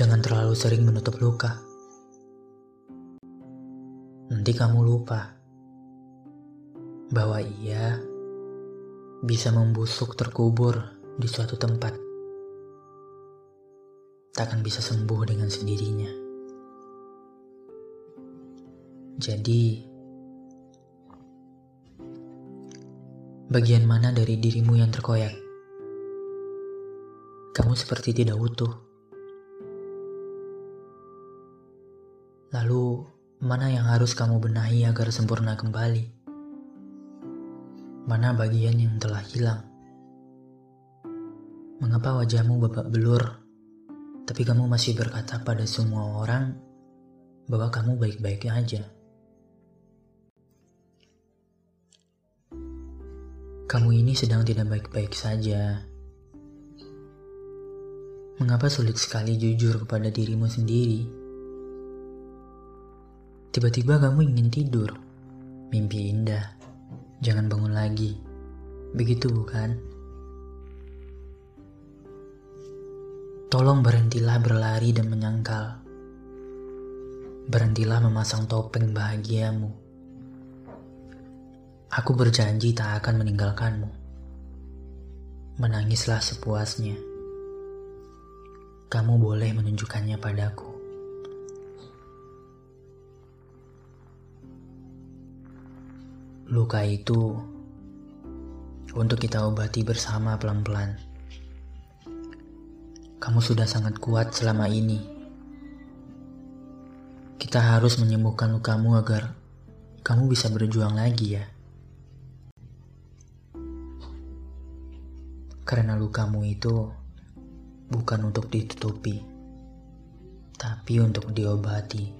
Jangan terlalu sering menutup luka. Nanti kamu lupa bahwa ia bisa membusuk terkubur di suatu tempat. Takkan bisa sembuh dengan sendirinya. Jadi, bagian mana dari dirimu yang terkoyak? Kamu seperti tidak utuh. Lalu, mana yang harus kamu benahi agar sempurna kembali? Mana bagian yang telah hilang? Mengapa wajahmu babak belur, tapi kamu masih berkata pada semua orang bahwa kamu baik-baik aja? Kamu ini sedang tidak baik-baik saja. Mengapa sulit sekali jujur kepada dirimu sendiri? Tiba-tiba kamu ingin tidur, mimpi indah, jangan bangun lagi. Begitu bukan? Tolong berhentilah berlari dan menyangkal. Berhentilah memasang topeng bahagiamu. Aku berjanji tak akan meninggalkanmu. Menangislah sepuasnya. Kamu boleh menunjukkannya padaku. Luka itu untuk kita obati bersama pelan-pelan. Kamu sudah sangat kuat selama ini. Kita harus menyembuhkan lukamu agar kamu bisa berjuang lagi ya. Karena lukamu itu bukan untuk ditutupi, tapi untuk diobati.